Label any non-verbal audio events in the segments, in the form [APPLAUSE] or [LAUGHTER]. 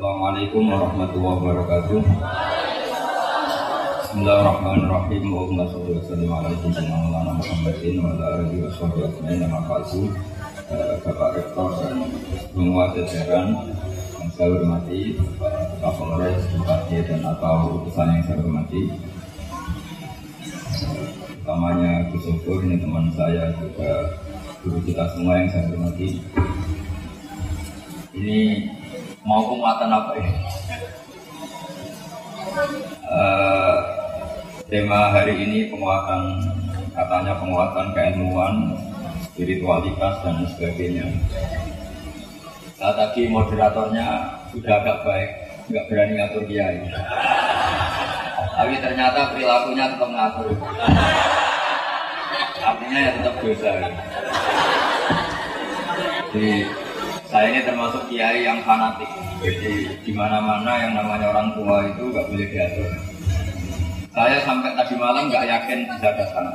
Assalamualaikum warahmatullahi wabarakatuh. Bismillahirrahmanirrahim. Allahumma sholli wa sallim ala sayyidina Muhammadin wa ala alihi wa sahbihi ajmain. Nama ba'du. Eh, Bapak Rektor dan semua jajaran yang saya hormati, Pak Polres, Bupati dan atau utusan yang saya hormati. Utamanya Gus Syukur, ini teman saya juga guru kita semua yang saya hormati. Ini mau penguatan apa ini? Eh, tema hari ini penguatan katanya penguatan keilmuan, spiritualitas dan sebagainya. Nah, tadi moderatornya sudah agak baik, nggak berani ngatur kiai. Tapi ternyata perilakunya tetap ngatur. Artinya ya tetap dosa. Jadi saya ini termasuk kiai yang fanatik. Jadi di mana-mana yang namanya orang tua itu nggak boleh diatur. Saya sampai tadi malam nggak yakin bisa datang.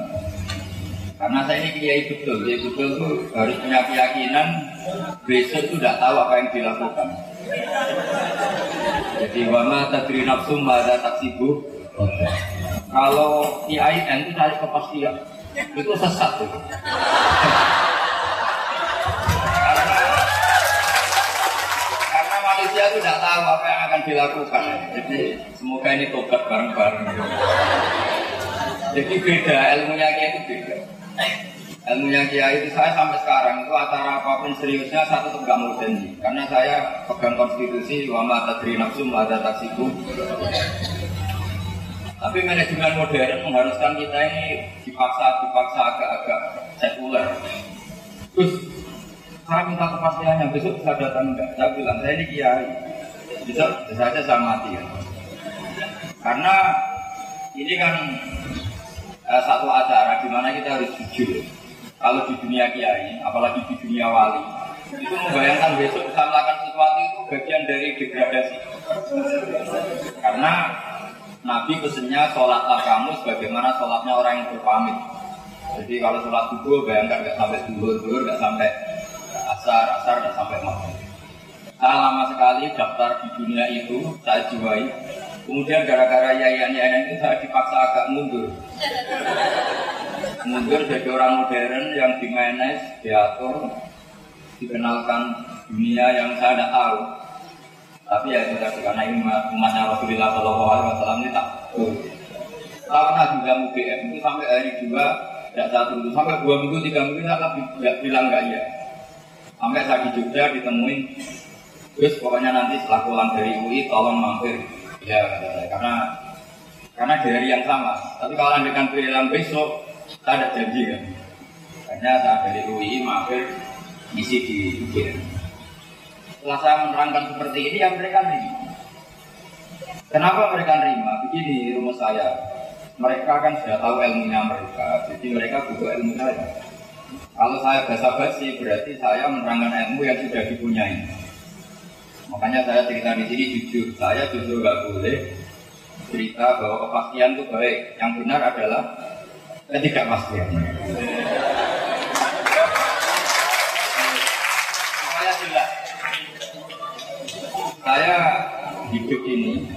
Karena saya ini kiai betul, kiai betul itu harus punya keyakinan besok itu tidak tahu apa yang dilakukan. Jadi wama tadri nafsum pada taksibu. Kalau kiai itu cari kepastian, itu sesat itu. Manusia itu tidak tahu apa yang akan dilakukan. Jadi semoga ini tobat bareng-bareng. Jadi beda ilmunya kiai itu beda. Ilmunya kiai itu saya sampai sekarang itu acara apa pun seriusnya satu tetap gak mau janji. Karena saya pegang konstitusi wama tadri nafsum ada taksiku. Tapi manajemen modern mengharuskan kita ini dipaksa dipaksa agak-agak sekuler. Terus saya minta kepastiannya besok bisa datang enggak? Saya bilang saya ini kiai. Besok bisa saja saya mati ya. Karena ini kan eh, satu acara di mana kita harus jujur. Kalau di dunia kiai, apalagi di dunia wali, itu membayangkan besok bisa melakukan sesuatu itu bagian dari degradasi. Karena Nabi pesennya sholatlah kamu sebagaimana sholatnya orang yang berpamit. Jadi kalau sholat subuh bayangkan nggak sampai duhur, duhur nggak sampai asar, asar nggak sampai maghrib. Saya lama sekali daftar di dunia itu saya jiwai. Kemudian gara-gara yayan-yayan itu saya dipaksa agak mundur. Mundur jadi orang modern yang dimanage, diatur, dikenalkan dunia yang saya tidak tahu. Tapi ya itu tadi karena ini umatnya Rasulullah Shallallahu Alaihi Wasallam ini tak Saya pernah juga UGM itu sampai hari dua tidak satu sampai dua minggu tiga minggu saya nggak bilang nggak iya. Sampai saya di Jogja ditemuin terus pokoknya nanti setelah pulang dari UI tolong mampir ya karena karena di hari yang sama. Tapi kalau dengan bilang besok saya ada janji kan. Karena saya dari UI mampir isi di UGM. Setelah saya menerangkan seperti ini, yang mereka nerima. Kenapa mereka nerima? Begini rumus saya. Mereka kan sudah tahu ilmunya mereka, jadi mereka butuh ilmu saya. Kalau saya basa-basi, berarti saya menerangkan ilmu yang sudah dipunyai. Makanya saya cerita di sini jujur. Saya jujur nggak boleh cerita bahwa kepastian itu baik. Yang benar adalah ketidakpastian. Supaya jelas saya hidup ini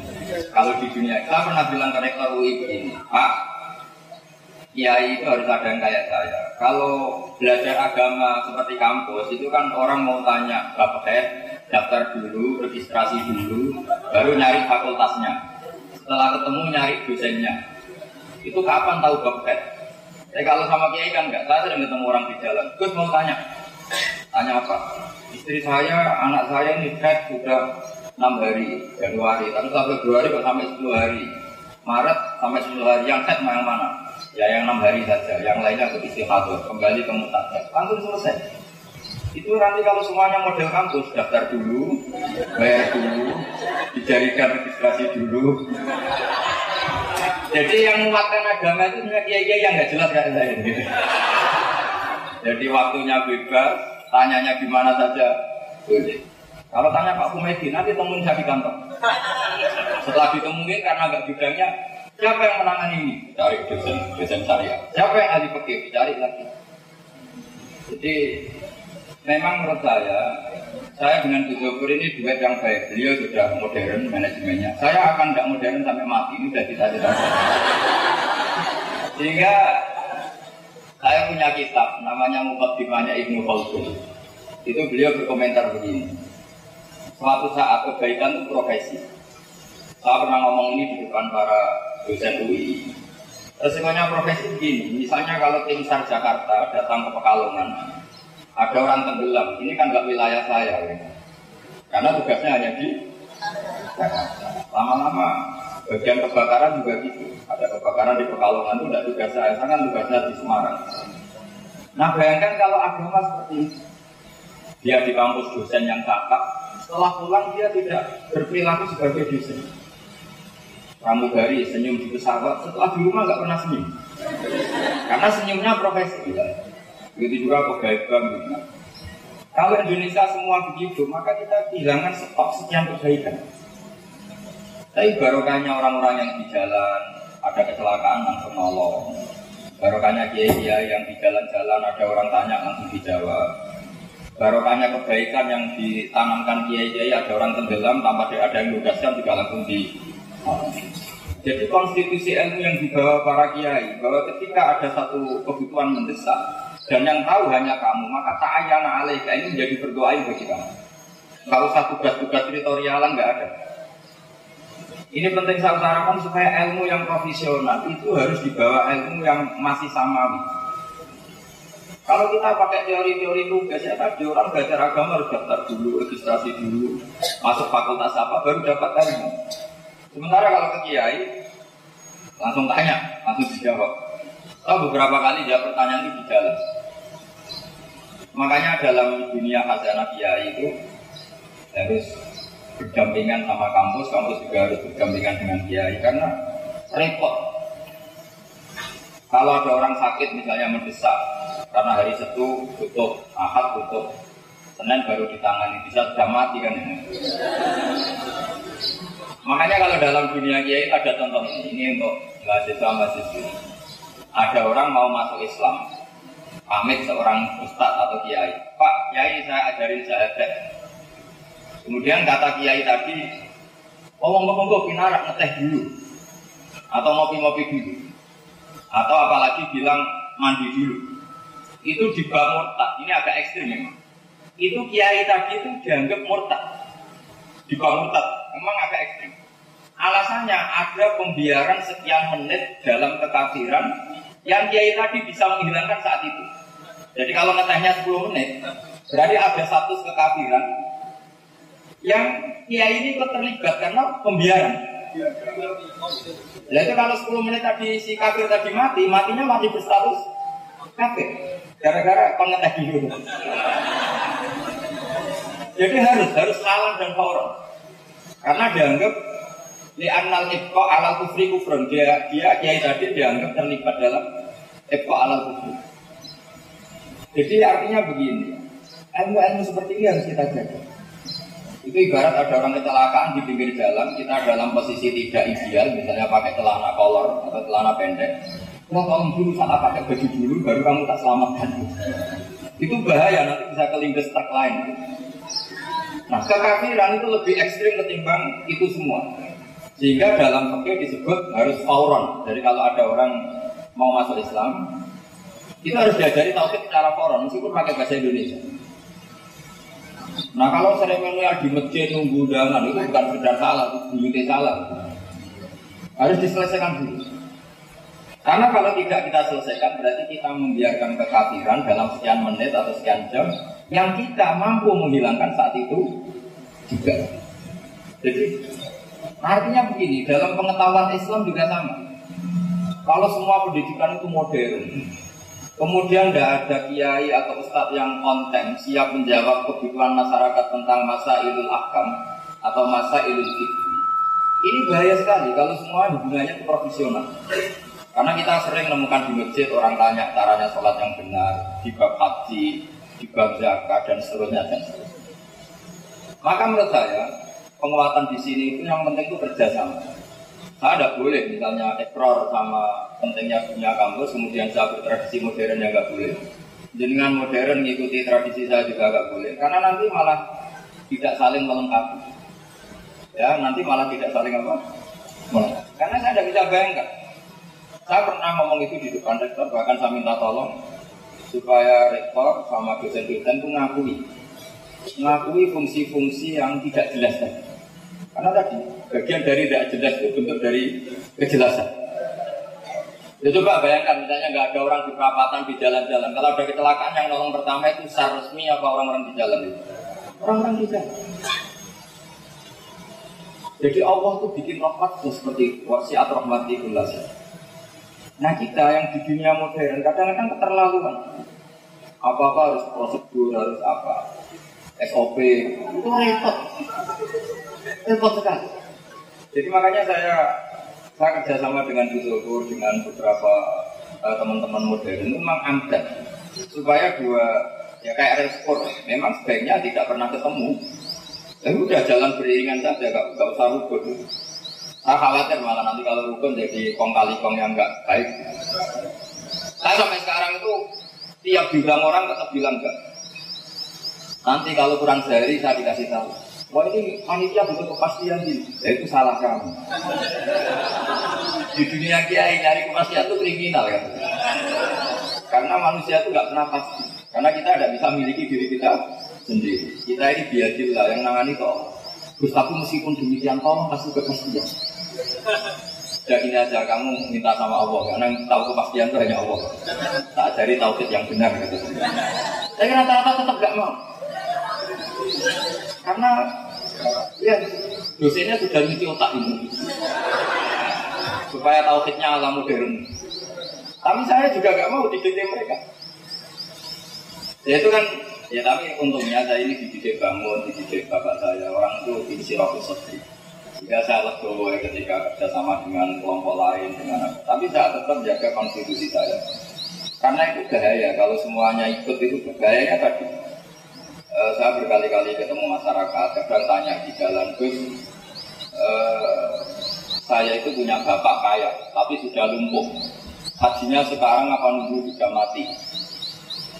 kalau di dunia saya pernah bilang ke rektor UI begini Pak Kiai itu harus ada yang kayak saya. Kalau belajar agama seperti kampus itu kan orang mau tanya Bapak daftar dulu, registrasi dulu baru nyari fakultasnya. Setelah ketemu nyari dosennya. Itu kapan tahu Bapak Eh kalau sama Kiai kan enggak, saya sering ketemu orang di jalan. Gus mau tanya Tanya apa? Istri saya, anak saya ini head sudah 6 hari Januari, tapi sampai Februari sampai 10 hari? Maret sampai 10 hari, yang head yang mana? Ya yang 6 hari saja, yang lainnya ke istihadah, kembali ke mutakhir Langsung selesai itu nanti kalau semuanya model kampus daftar dulu, bayar dulu, dijadikan registrasi dulu. Jadi yang menguatkan agama itu sebenarnya kiai-kiai yang nggak jelas kayak saya. Gitu. Jadi waktunya bebas, tanyanya di mana saja. Kalau tanya Pak Kumedi, nanti temuin saya di kantor. Setelah ditemuin karena nggak bidangnya, siapa yang menangani ini? Cari dosen, dosen syariah. Siapa yang ahli fikih? Cari lagi. Jadi memang menurut saya, saya dengan Gus Zofur ini duet yang baik. Beliau sudah modern manajemennya. Saya akan tidak modern sampai mati ini sudah kita cita Sehingga saya punya kitab namanya Mukaddimahnya Ibnu Khaldun. Itu beliau berkomentar begini. Suatu saat kebaikan itu profesi. Saya pernah ngomong ini di depan para dosen UI. Resikonya profesi begini, misalnya kalau tim SAR Jakarta datang ke Pekalongan, ada orang tenggelam, ini kan nggak wilayah saya, ya. karena tugasnya hanya di Lama-lama bagian kebakaran juga gitu, ada kebakaran di Pekalongan itu tidak tugas saya, saya kan tugasnya di Semarang. Nah bayangkan kalau agama seperti ini, dia di kampus dosen yang kakak, setelah pulang dia tidak berperilaku sebagai dosen pramugari senyum di pesawat, setelah di rumah nggak pernah senyum. Karena senyumnya profesi. Begitu juga kebaikan. Gitu. Kalau Indonesia semua begitu, maka kita kehilangan stok sekian kebaikan. Tapi barokahnya orang-orang yang di jalan, ada kecelakaan langsung nolong. Barokahnya kiai yang di jalan-jalan ada orang tanya langsung dijawab. Barokahnya kebaikan yang ditanamkan kiai-kiai ada orang tenggelam tanpa ada yang tugaskan juga langsung di jadi konstitusi ilmu yang dibawa para kiai bahwa ketika ada satu kebutuhan mendesak dan yang tahu hanya kamu maka ta'ayana alaika ini menjadi berdoa bagi kamu. Kalau satu tugas-tugas teritorialan nggak ada. Ini penting saya utarakan supaya ilmu yang profesional itu harus dibawa ilmu yang masih samawi. Kalau kita pakai teori-teori tugas ya tadi orang belajar agama harus daftar dulu, registrasi dulu, masuk fakultas apa baru dapat ilmu. Sementara kalau ke kiai langsung tanya, langsung dijawab. Tahu beberapa kali jawab pertanyaan itu di jalan. Makanya dalam dunia khazanah kiai itu harus berdampingan sama kampus, kampus juga harus berdampingan dengan kiai karena repot. Kalau ada orang sakit misalnya mendesak karena hari Setu tutup, Ahad tutup, Senin baru ditangani, bisa sudah mati kan ini. Makanya kalau dalam dunia kiai ada contoh ini, untuk mahasiswa mahasiswa. Ada orang mau masuk Islam, pamit seorang ustadz atau kiai. Pak, kiai saya ajarin syahadat. Kemudian kata kiai tadi, ngomong-ngomong gue pinarak ngeteh dulu, atau ngopi-ngopi dulu, atau apalagi bilang mandi dulu. Itu di murtad. Ini agak ekstrim memang. Itu kiai tadi itu dianggap murtad. Di murtad. Memang agak ekstrim. Alasannya ada pembiaran sekian menit dalam kekafiran yang kiai tadi bisa menghilangkan saat itu. Jadi kalau ngetehnya 10 menit, berarti ada satu kekafiran yang kiai ini terlibat karena pembiaran. Jadi kalau 10 menit tadi si kafir tadi mati, matinya masih berstatus kafir. Gara-gara pengeteh dulu. Jadi harus harus salam dan fauron. Karena dianggap Anal ibqa alal kufri kufrun. Dia dia kiai tadi dianggap terlibat dalam ibqa alal kufri. Jadi artinya begini, ilmu-ilmu seperti ini harus kita jaga. Itu ibarat ada orang kecelakaan di pinggir jalan, kita dalam posisi tidak ideal, misalnya pakai celana kolor atau celana pendek. Nah, tolong dulu salah pakai baju dulu, baru kamu tak selamatkan. Itu bahaya, nanti bisa kelindes truk lain. Nah, kekafiran itu lebih ekstrim ketimbang itu semua. Sehingga dalam fikih disebut harus fauron. Jadi kalau ada orang mau masuk Islam, itu harus diajari tauhid secara fauron, meskipun pakai bahasa Indonesia. Nah kalau seremonial di masjid nunggu undangan itu bukan sekedar salah, itu salah. Harus diselesaikan dulu. Karena kalau tidak kita selesaikan berarti kita membiarkan kekafiran dalam sekian menit atau sekian jam yang kita mampu menghilangkan saat itu juga. Jadi Artinya begini, dalam pengetahuan Islam juga sama. Kalau semua pendidikan itu modern, kemudian tidak ada kiai atau ustadz yang konten siap menjawab kebutuhan masyarakat tentang masa ilul akam atau masa ilul. Ini bahaya sekali kalau semua hubungannya ke profesional. Karena kita sering menemukan di masjid orang tanya caranya sholat yang benar, di bab haji, di bab zakat dan seterusnya dan seterusnya. Maka menurut saya penguatan di sini itu yang penting itu kerjasama. Saya tidak boleh misalnya ekor sama pentingnya punya kampus, kemudian saya bertradisi modern yang nggak boleh. Jenengan modern ngikuti tradisi saya juga agak boleh, karena nanti malah tidak saling melengkapi. Ya, nanti malah tidak saling apa? Melengkapi. Karena saya tidak bisa bayangkan. Saya pernah ngomong itu di depan rektor, bahkan saya minta tolong supaya rektor sama dosen-dosen itu ngakui ngakui fungsi-fungsi yang tidak jelas tadi. Karena tadi bagian dari tidak jelas itu bentuk dari kejelasan. Ya coba bayangkan misalnya nggak ada orang di perapatan di jalan-jalan. Kalau ada kecelakaan yang nolong pertama itu sar resmi apa orang-orang di jalan itu? Orang-orang di jalan. Jadi Allah tuh bikin rahmat seperti. Wasiat rahmati kulas. Nah kita yang di dunia modern kadang-kadang keterlaluan. Apa-apa harus prosedur, harus apa. SOP, itu repot. Repot sekali. Jadi makanya saya saya kerjasama dengan Gus dengan beberapa uh, teman-teman modern itu memang amdan supaya dua ya kayak respon. Memang sebaiknya tidak pernah ketemu. Tapi udah jalan beriringan saja gak, gak usah rukun. Saya khawatir malah nanti kalau rukun jadi kong kali kong yang nggak baik. Saya sampai sekarang itu tiap bilang orang tetap bilang enggak nanti kalau kurang sehari saya dikasih tahu Wah ini panitia butuh kepastian sih. Ya itu salah kamu. Di dunia kiai nyari kepastian itu kriminal ya. Karena manusia itu nggak pernah pasti. Karena kita tidak bisa miliki diri kita sendiri. Kita ini biadillah yang nangani kok. Terus tapi meskipun demikian tolong kasih kepastian. Ya ini aja kamu minta sama Allah karena tahu kepastian itu hanya Allah. Tak cari tauhid yang benar gitu. Tapi rata-rata tetap gak mau. Karena ya dosennya sudah nyuci otak ini supaya tauhidnya ala modern. Tapi saya juga gak mau dididik mereka. Ya itu kan ya tapi untungnya saya ini dididik bangun, dididik bapak saya orang itu isi rohul sotri. Jika saya legowo ketika kerjasama dengan kelompok lain dengan apa. Tapi saya tetap jaga konstitusi saya. Karena itu bahaya kalau semuanya ikut itu bahayanya tadi uh, saya berkali-kali ketemu masyarakat, kadang tanya di jalan Gus, uh, saya itu punya bapak kaya, tapi sudah lumpuh. Hajinya sekarang apa nunggu sudah mati?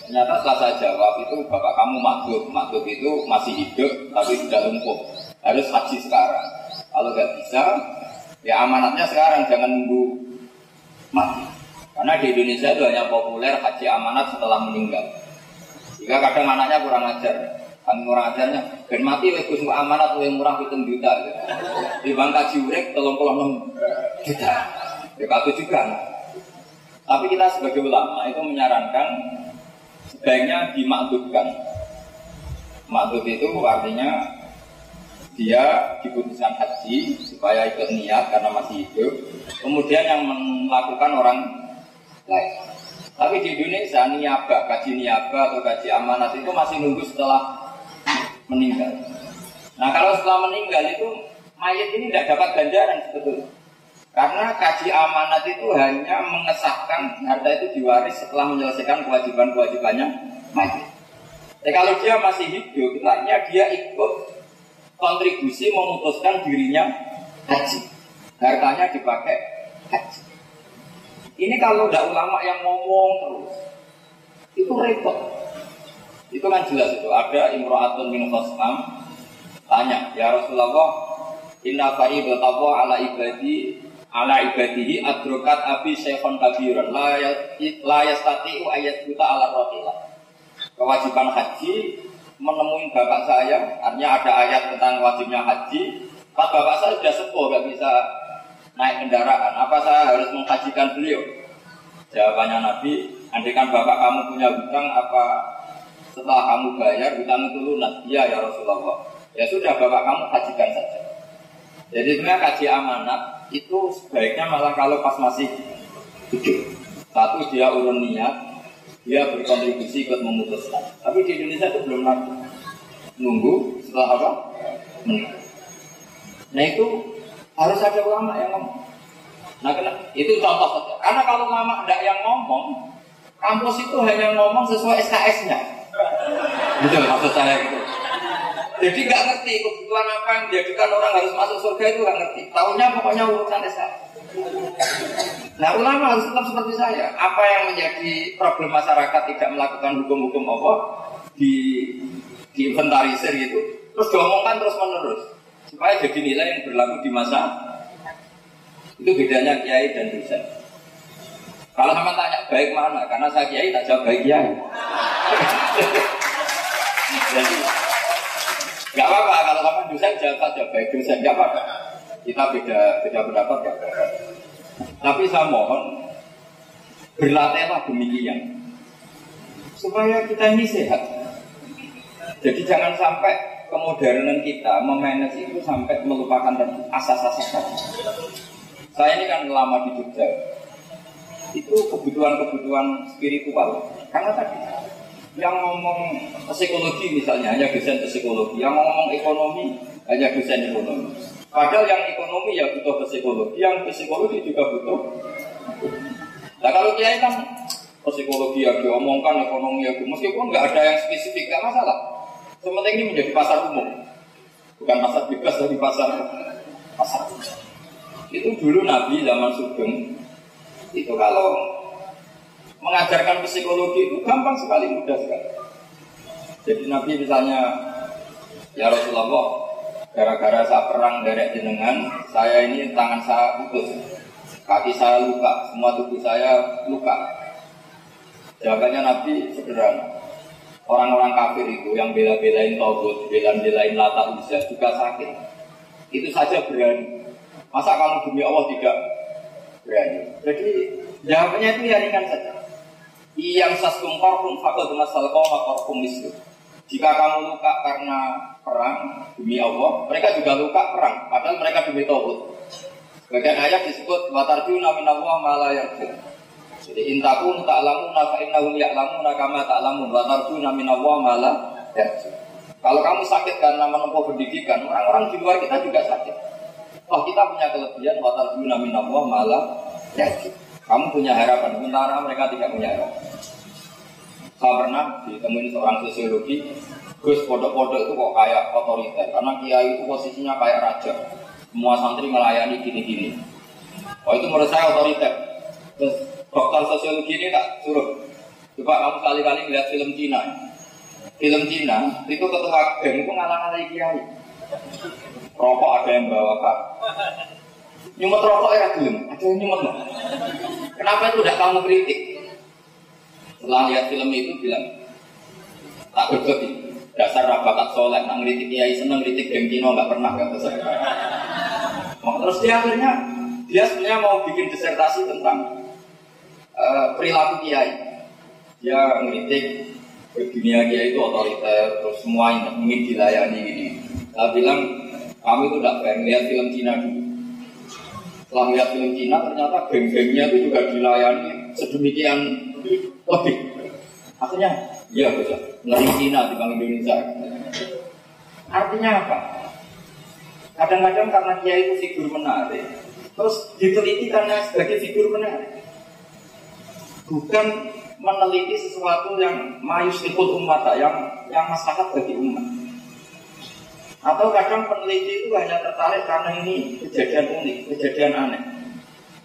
Ternyata setelah saya jawab itu bapak kamu makhluk, makhluk itu masih hidup tapi sudah lumpuh. Harus haji sekarang. Kalau nggak bisa, ya amanatnya sekarang jangan nunggu mati. Karena di Indonesia itu hanya populer haji amanat setelah meninggal. Jika kadang anaknya kurang ajar, kan kurang ajarnya, dan mati wes gus amanat yang murah itu juta. Di bang kaji urek tolong tolong juta. Ya kata juga. Tapi kita sebagai ulama itu menyarankan sebaiknya dimaklubkan. Maklub itu artinya dia diputuskan haji supaya ikut niat karena masih hidup. Kemudian yang melakukan orang lain. Tapi di Indonesia niaba, kaji niaba atau kaji amanat itu masih nunggu setelah meninggal. Nah kalau setelah meninggal itu mayat ini tidak dapat ganjaran sebetulnya. Karena kaji amanat itu hanya mengesahkan harta itu diwaris setelah menyelesaikan kewajiban-kewajibannya mayat. Eh, kalau dia masih hidup, artinya dia ikut kontribusi memutuskan dirinya haji. Hartanya dipakai haji. Ini kalau tidak ulama yang ngomong terus, itu repot. Itu kan jelas itu. Ada imro'atun min khosam, tanya, ya Rasulullah, Inna fa'idatawa ala ibadi ala ibadihi adrokat abi syekhon kabiran la yastati'u ayat buta ala rohilah kewajiban haji menemui bapak saya artinya ada ayat tentang wajibnya haji pas bapak saya sudah sepuh gak bisa naik kendaraan. Apa saya harus menghajikan beliau? Jawabannya Nabi, andikan bapak kamu punya hutang, apa setelah kamu bayar hutang itu lunas? Iya ya Rasulullah. Ya sudah bapak kamu hajikan saja. Jadi sebenarnya kaji amanat itu sebaiknya malah kalau pas masih hidup. Satu dia urun niat, dia berkontribusi ikut memutuskan. Tapi di Indonesia itu belum. Nunggu setelah apa? Nah itu harus ada ulama yang ngomong. Nah, itu contoh saja. Karena kalau ulama tidak yang ngomong, kampus itu hanya ngomong sesuai SKS-nya. Betul maksud saya gitu. Jadi nggak ngerti kebutuhan apa yang menjadikan orang harus masuk surga itu nggak ngerti. Tahunya pokoknya urusan saya. Nah ulama harus tetap seperti saya. Apa yang menjadi problem masyarakat tidak melakukan hukum-hukum Allah di diinventarisir gitu, terus diomongkan terus menerus supaya jadi nilai yang berlaku di masa itu bedanya kiai dan dosen. Kalau sama tanya baik mana, karena saya kiai tak jawab baik kiai. [LAUGHS] Jadi nggak apa-apa kalau kamu dosen jawab saja baik dosen nggak apa-apa. Kita beda beda pendapat apa-apa. Tapi saya mohon berlatihlah demikian supaya kita ini sehat. Jadi jangan sampai kemodernan kita memanage itu sampai melupakan asas-asas tadi. Saya ini kan lama di Jogja. Itu kebutuhan-kebutuhan spiritual. Karena tadi yang ngomong psikologi misalnya hanya dosen psikologi, yang ngomong ekonomi hanya dosen ekonomi. Padahal yang ekonomi ya butuh psikologi, yang psikologi juga butuh. Nah kalau kiai kan psikologi ya diomongkan, ekonomi ya meskipun nggak ada yang spesifik nggak masalah. Sementara ini menjadi pasar umum, bukan pasar bebas dari pasar pasar. Itu dulu Nabi zaman Sugeng itu kalau mengajarkan psikologi itu gampang sekali, mudah sekali. Jadi Nabi misalnya, ya Rasulullah, gara-gara saya perang dari jenengan, saya ini tangan saya putus, kaki saya luka, semua tubuh saya luka. Jawabannya Nabi sederhana. Orang-orang kafir itu yang bela-belain Tauhid, bela-belain Lata Uzza juga sakit. Itu saja berani. Masa kamu demi Allah tidak berani? Jadi jawabannya itu ya ringan saja. Yang saskum korkum fakul masal korkum itu. Jika kamu luka karena perang demi Allah, mereka juga luka perang, padahal mereka demi tauhid. Bagian ayat disebut watarju namin Allah Jadi intakun ta'lamun fa innahum ya'lamun kama ta'lamun wa tarjuna namin Allah malah Kalau kamu sakit karena menempuh pendidikan, orang-orang di luar kita juga sakit. Oh kita punya kelebihan watar guna minallah malah ya. Kamu punya harapan, sementara mereka tidak punya harapan. Saya pernah ditemuin seorang sosiologi, Gus pondok-pondok itu kok kayak otoriter, karena kiai itu posisinya kayak raja. Semua santri melayani gini-gini. Oh itu menurut saya otoriter. Terus dokter sosiologi ini tak suruh. Coba kamu kali-kali lihat film Cina. Film Cina itu ketua geng itu ngalang-ngalang kiai. Rokok ada yang bawa kak. Nyumet rokok ya belum, ada yang nyumet loh. Kenapa itu udah kamu kritik? Setelah lihat film itu bilang, tak betul dasar rabakat soleh, nang kritik kiai seneng kritik geng Kino nggak pernah kata saya. Terus dia akhirnya dia sebenarnya mau bikin disertasi tentang uh, perilaku kiai. Dia ngeritik dunia kiai itu otoriter, terus semua ingin dilayani ini. Saya bilang kami itu tidak pengen lihat film Cina dulu. Setelah lihat film Cina, ternyata geng-gengnya itu juga dilayani sedemikian lebih. Akhirnya, iya bisa. Ngeri Cina di Bank Indonesia. Artinya apa? Kadang-kadang karena dia itu figur menarik, terus diteliti karena sebagai figur menarik. Bukan meneliti sesuatu yang mayus ikut umat, yang yang masyarakat bagi umat. Atau kadang peneliti itu hanya tertarik karena ini kejadian unik, kejadian aneh.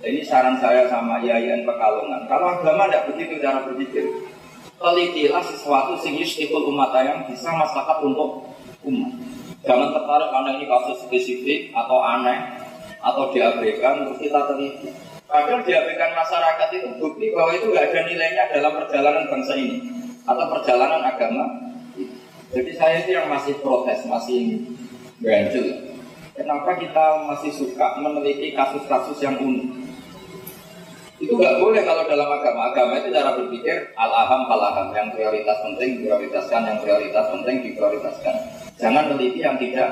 Nah, ini saran saya sama IAIN Pekalongan. Kalau agama tidak begitu cara berpikir, telitilah sesuatu sing yustiful umat yang bisa masyarakat untuk umat. Jangan tertarik karena ini kasus spesifik atau aneh atau diabaikan terus kita teliti. Padahal diabaikan masyarakat itu bukti bahwa itu nggak ada nilainya dalam perjalanan bangsa ini atau perjalanan agama jadi saya itu yang masih protes, masih ganjil. Kenapa kita masih suka meneliti kasus-kasus yang unik? Itu nggak boleh kalau dalam agama. Agama itu cara berpikir al-aham. Yang prioritas penting prioritaskan, yang prioritas penting diprioritaskan. Jangan meneliti yang tidak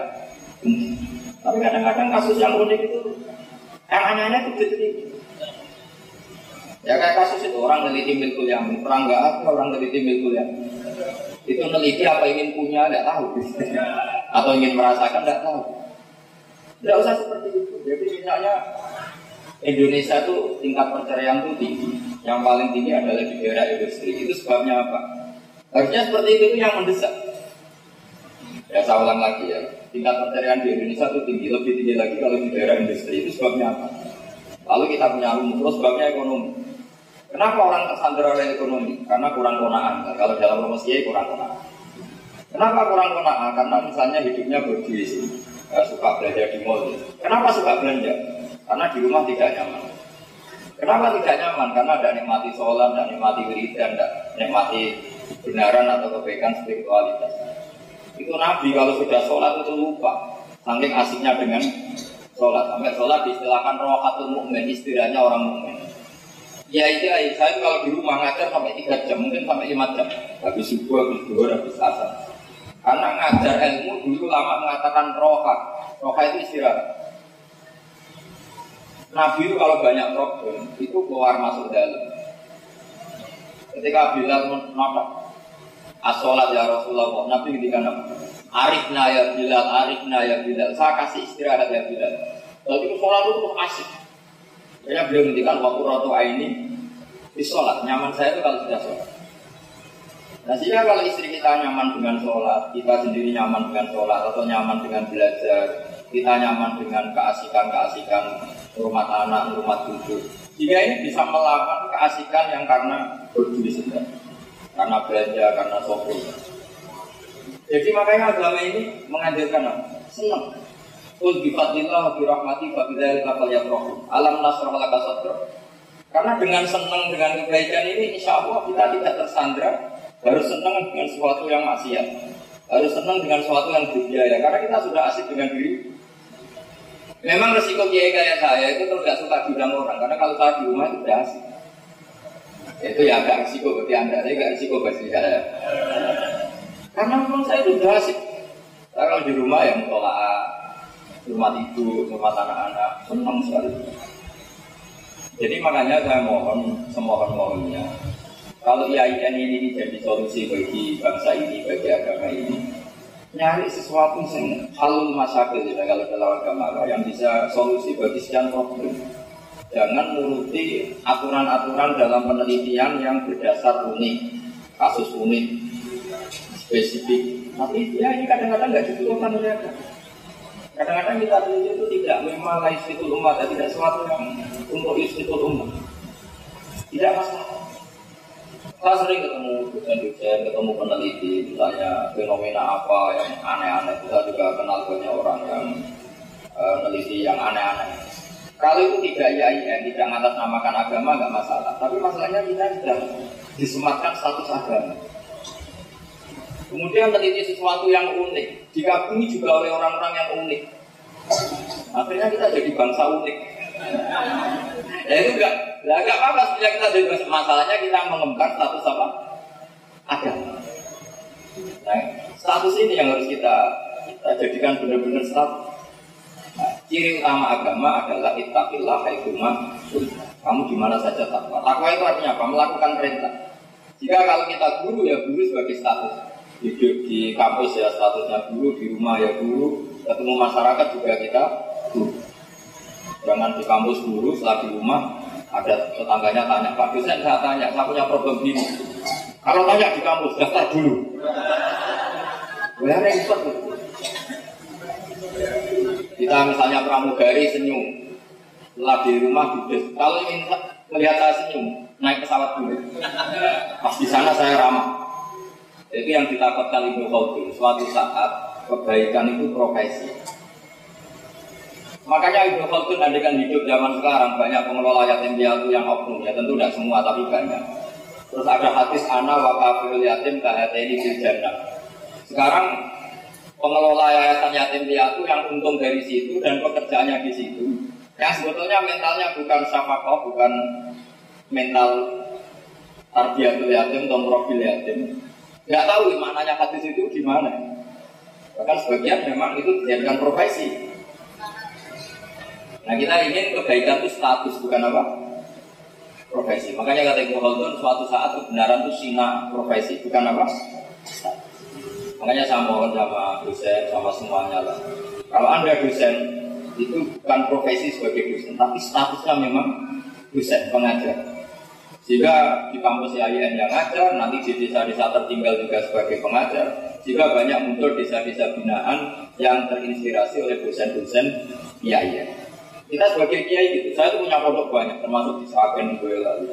penting. Tapi kadang-kadang kasus yang unik itu yang aneh-aneh itu. Ya kayak kasus itu orang meneliti milkul yang perang nggak apa orang meneliti milkul yang itu meneliti apa ingin punya nggak tahu. [LAUGHS] Atau ingin merasakan nggak tahu. Tidak usah seperti itu. Jadi misalnya Indonesia itu tingkat perceraian itu tinggi. Yang paling tinggi adalah di daerah industri. Itu sebabnya apa? Harusnya seperti itu yang mendesak. Ya saya ulang lagi ya, tingkat perceraian di Indonesia itu tinggi, lebih tinggi lagi kalau di daerah industri. Itu sebabnya apa? Lalu kita punya rumus, sebabnya ekonomi. Kenapa orang tersandera oleh ekonomi? Karena kurang konaan. Nah, kalau dalam rumus kiai kurang konaan. Kenapa kurang konaan? Karena misalnya hidupnya berduit, ya, suka belajar di mall. Kenapa suka belanja? Karena di rumah tidak nyaman. Kenapa tidak nyaman? Karena ada nikmati sholat, dan nikmati wiridan, tidak nikmati kebenaran atau kebaikan spiritualitas. Itu Nabi kalau sudah sholat itu lupa. Saking asiknya dengan sholat. Sampai sholat diistilahkan rohatul mu'min, istilahnya orang mu'min. Ya itu ya, saya kalau di rumah ngajar sampai 3 jam, mungkin sampai 5 jam. Habis subuh, habis duhur, habis asar. Karena ngajar ilmu dulu lama mengatakan roha. Roha itu istirahat. Nabi itu kalau banyak problem, itu keluar masuk dalam. Ketika Bilal menolak asolat ya Rasulullah, Nabi ketika apa? Arifna ya Bilal, arifna ya Bilal. Saya kasih istirahat ya Bilal. Lalu sholat itu asik. Kayaknya beliau ngendikan waktu rotu ini di sholat. Nyaman saya itu kalau sudah sholat. Nah sehingga kalau istri kita nyaman dengan sholat, kita sendiri nyaman dengan sholat atau nyaman dengan belajar, kita nyaman dengan keasikan-keasikan rumah anak, rumah cucu. Jika ini bisa melakukan keasikan yang karena berdiri sedang, karena belanja, karena sopir. Jadi makanya agama ini mengajarkan apa? Senang. Kul bifadlillah bi rahmati fa bidzalika falyafrahu. Alam nasrah laka sadra. Karena dengan senang dengan kebaikan ini insya Allah kita tidak tersandra harus senang dengan sesuatu yang maksiat. Harus senang dengan sesuatu yang berbiaya karena kita sudah asik dengan diri. Memang resiko kiai kayak saya itu kalau tidak suka diundang orang karena kalau saya di rumah itu sudah asik. Itu ya agak resiko bagi anda ini agak resiko bagi saya. Karena memang saya itu sudah asik. Kalau di rumah yang tolak rumah ibu, rumah anak-anak, senang sekali. Jadi makanya saya mohon, semohon-mohonnya, kalau IAIN ini jadi solusi bagi bangsa ini, bagi agama ini, nyari sesuatu yang halul masyarakat ya, kalau dalam agama yang bisa solusi bagi sekian problem. Jangan menuruti aturan-aturan dalam penelitian yang berdasar unik, kasus unik, spesifik. Tapi ya ini kadang-kadang nggak dibutuhkan mereka. Kadang-kadang kita teliti itu tidak memang istitul umat, tidak sesuatu yang untuk istitul umat. Tidak masalah. Saya sering ketemu dosen-dosen, ketemu peneliti, misalnya fenomena apa yang aneh-aneh. Kita juga kenal banyak orang yang uh, meneliti yang aneh-aneh. Kalau itu tidak IAIN, tidak mengatasnamakan agama, nggak masalah. Tapi masalahnya kita sudah disematkan status agama. Kemudian meneliti sesuatu yang unik, dikagumi juga oleh orang-orang yang unik. Akhirnya kita jadi bangsa unik. Ya itu enggak, lah enggak apa-apa sebenarnya kita jadi bangsa. Masalahnya kita mengembangkan status apa? Agama. Nah, status ini yang harus kita kita jadikan benar-benar status. Nah, ciri utama agama adalah ittaqillah haitsuma kamu di mana saja takwa. Takwa itu artinya apa? Melakukan perintah. Jika kalau kita guru ya guru sebagai status hidup di kampus ya statusnya guru, di rumah ya guru, ketemu masyarakat juga kita guru. Jangan di kampus guru, setelah di rumah ada tetangganya tanya, Pak dosen saya tanya, saya punya problem gini. Kalau tanya di kampus, daftar dulu. Wah repot. Kita misalnya pramugari senyum, setelah di rumah duduk. Kalau ingin melihat saya senyum, naik pesawat dulu. Pas di sana saya ramah. Itu yang ditakutkan Ibnu Khaldun. Suatu saat kebaikan itu profesi. Makanya Ibnu Khaldun andikan hidup zaman sekarang banyak pengelola yatim piatu yang oknum ya tentu tidak semua tapi banyak. Terus ada hadis ana wa kafirul yatim kahateni jannah. Sekarang pengelola yayasan yatim piatu yang untung dari situ dan pekerjaannya di situ. Yang sebetulnya mentalnya bukan syafaqah, bukan mental tarbiyatul yatim atau profil yatim, Nggak tahu maknanya hadis itu gimana. Bahkan sebagian memang itu dijadikan profesi. Nah kita ingin kebaikan itu status bukan apa? Profesi. Makanya kata Ibu Khaldun suatu saat kebenaran itu sina profesi bukan apa? Makanya saya mohon sama dosen sama semuanya lah. Kalau anda dosen itu bukan profesi sebagai dosen, tapi statusnya memang dosen pengajar. Jika di kampus IAIN yang ngajar, nanti di desa-desa tertinggal juga sebagai pengajar. Jika banyak muncul desa-desa binaan yang terinspirasi oleh dosen-dosen IAIN. Kita sebagai kiai gitu, saya tuh punya pondok banyak, termasuk di Sragen lalu.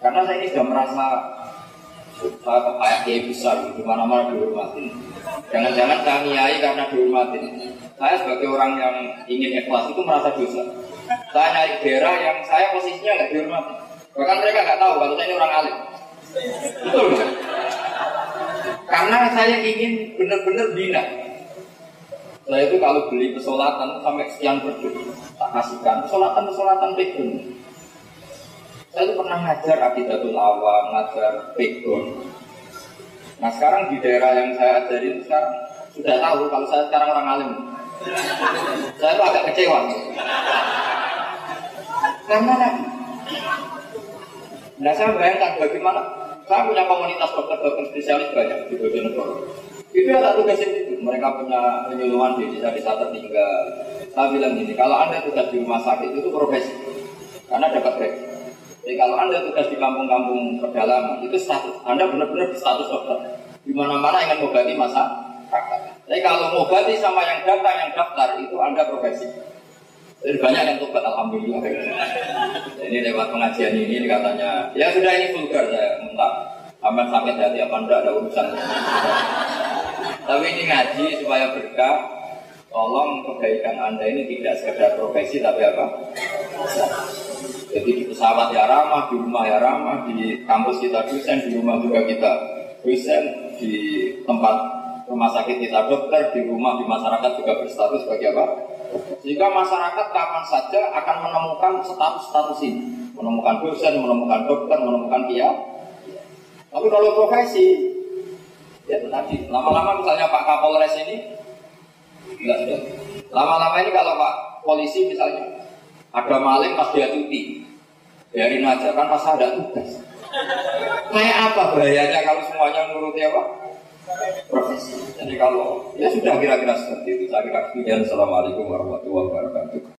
Karena saya ini sudah merasa saya kayak kiai besar, di mana-mana dihormatin. Jangan-jangan saya kiai karena dihormatin. Saya sebagai orang yang ingin ikhlas itu merasa dosa. Saya naik daerah yang saya posisinya nggak dihormati. Bahkan mereka nggak tahu saya ini orang alim. Betul. Karena saya ingin benar-benar bina. Saya itu kalau beli pesolatan sampai sekian berdua, tak kasihkan. Pesolatan pesolatan pegon. Saya itu pernah ngajar akidatul awam, ngajar pegon. Nah sekarang di daerah yang saya ajarin sekarang sudah tahu kalau saya sekarang orang alim. Saya itu agak kecewa. Karena Nah saya bayangkan bagaimana saya punya komunitas dokter-dokter spesialis banyak di Bojonegoro. Itu ada tugas itu. Mereka punya penyuluhan di desa-desa tertinggal. Saya bilang gini, kalau anda tugas di rumah sakit itu profesi, karena dapat gaji. Jadi kalau anda tugas di kampung-kampung pedalaman itu status, anda benar-benar status dokter. Di mana-mana ingin mengobati masa Tapi kalau mengobati sama yang daftar, yang daftar itu anda profesi. Jadi banyak yang tobat alhamdulillah. Ini lewat pengajian ini, katanya, ya sudah ini vulgar saya minta. Aman sampai hati apa enggak ada urusan. Tapi ini ngaji supaya berkah. Tolong kebaikan anda ini tidak sekedar profesi tapi apa? Jadi di pesawat ya ramah, di rumah ya ramah, di kampus kita dosen, di rumah juga kita dosen, di tempat rumah sakit kita dokter, di rumah di masyarakat juga berstatus sebagai apa? Sehingga masyarakat kapan saja akan menemukan status-status ini. Menemukan dosen, menemukan dokter, menemukan dia. Tapi kalau profesi, ya tadi. Lama-lama misalnya Pak Kapolres ini. Lama-lama ini kalau Pak Polisi misalnya, ada maling pas dia cuti. Biarin aja, kan pas ada tugas. Kayak apa bahayanya kalau semuanya nuruti apa? Profesi. Jadi kalau ya sudah kira-kira seperti itu. Saya kira sekian. Assalamualaikum warahmatullahi wabarakatuh.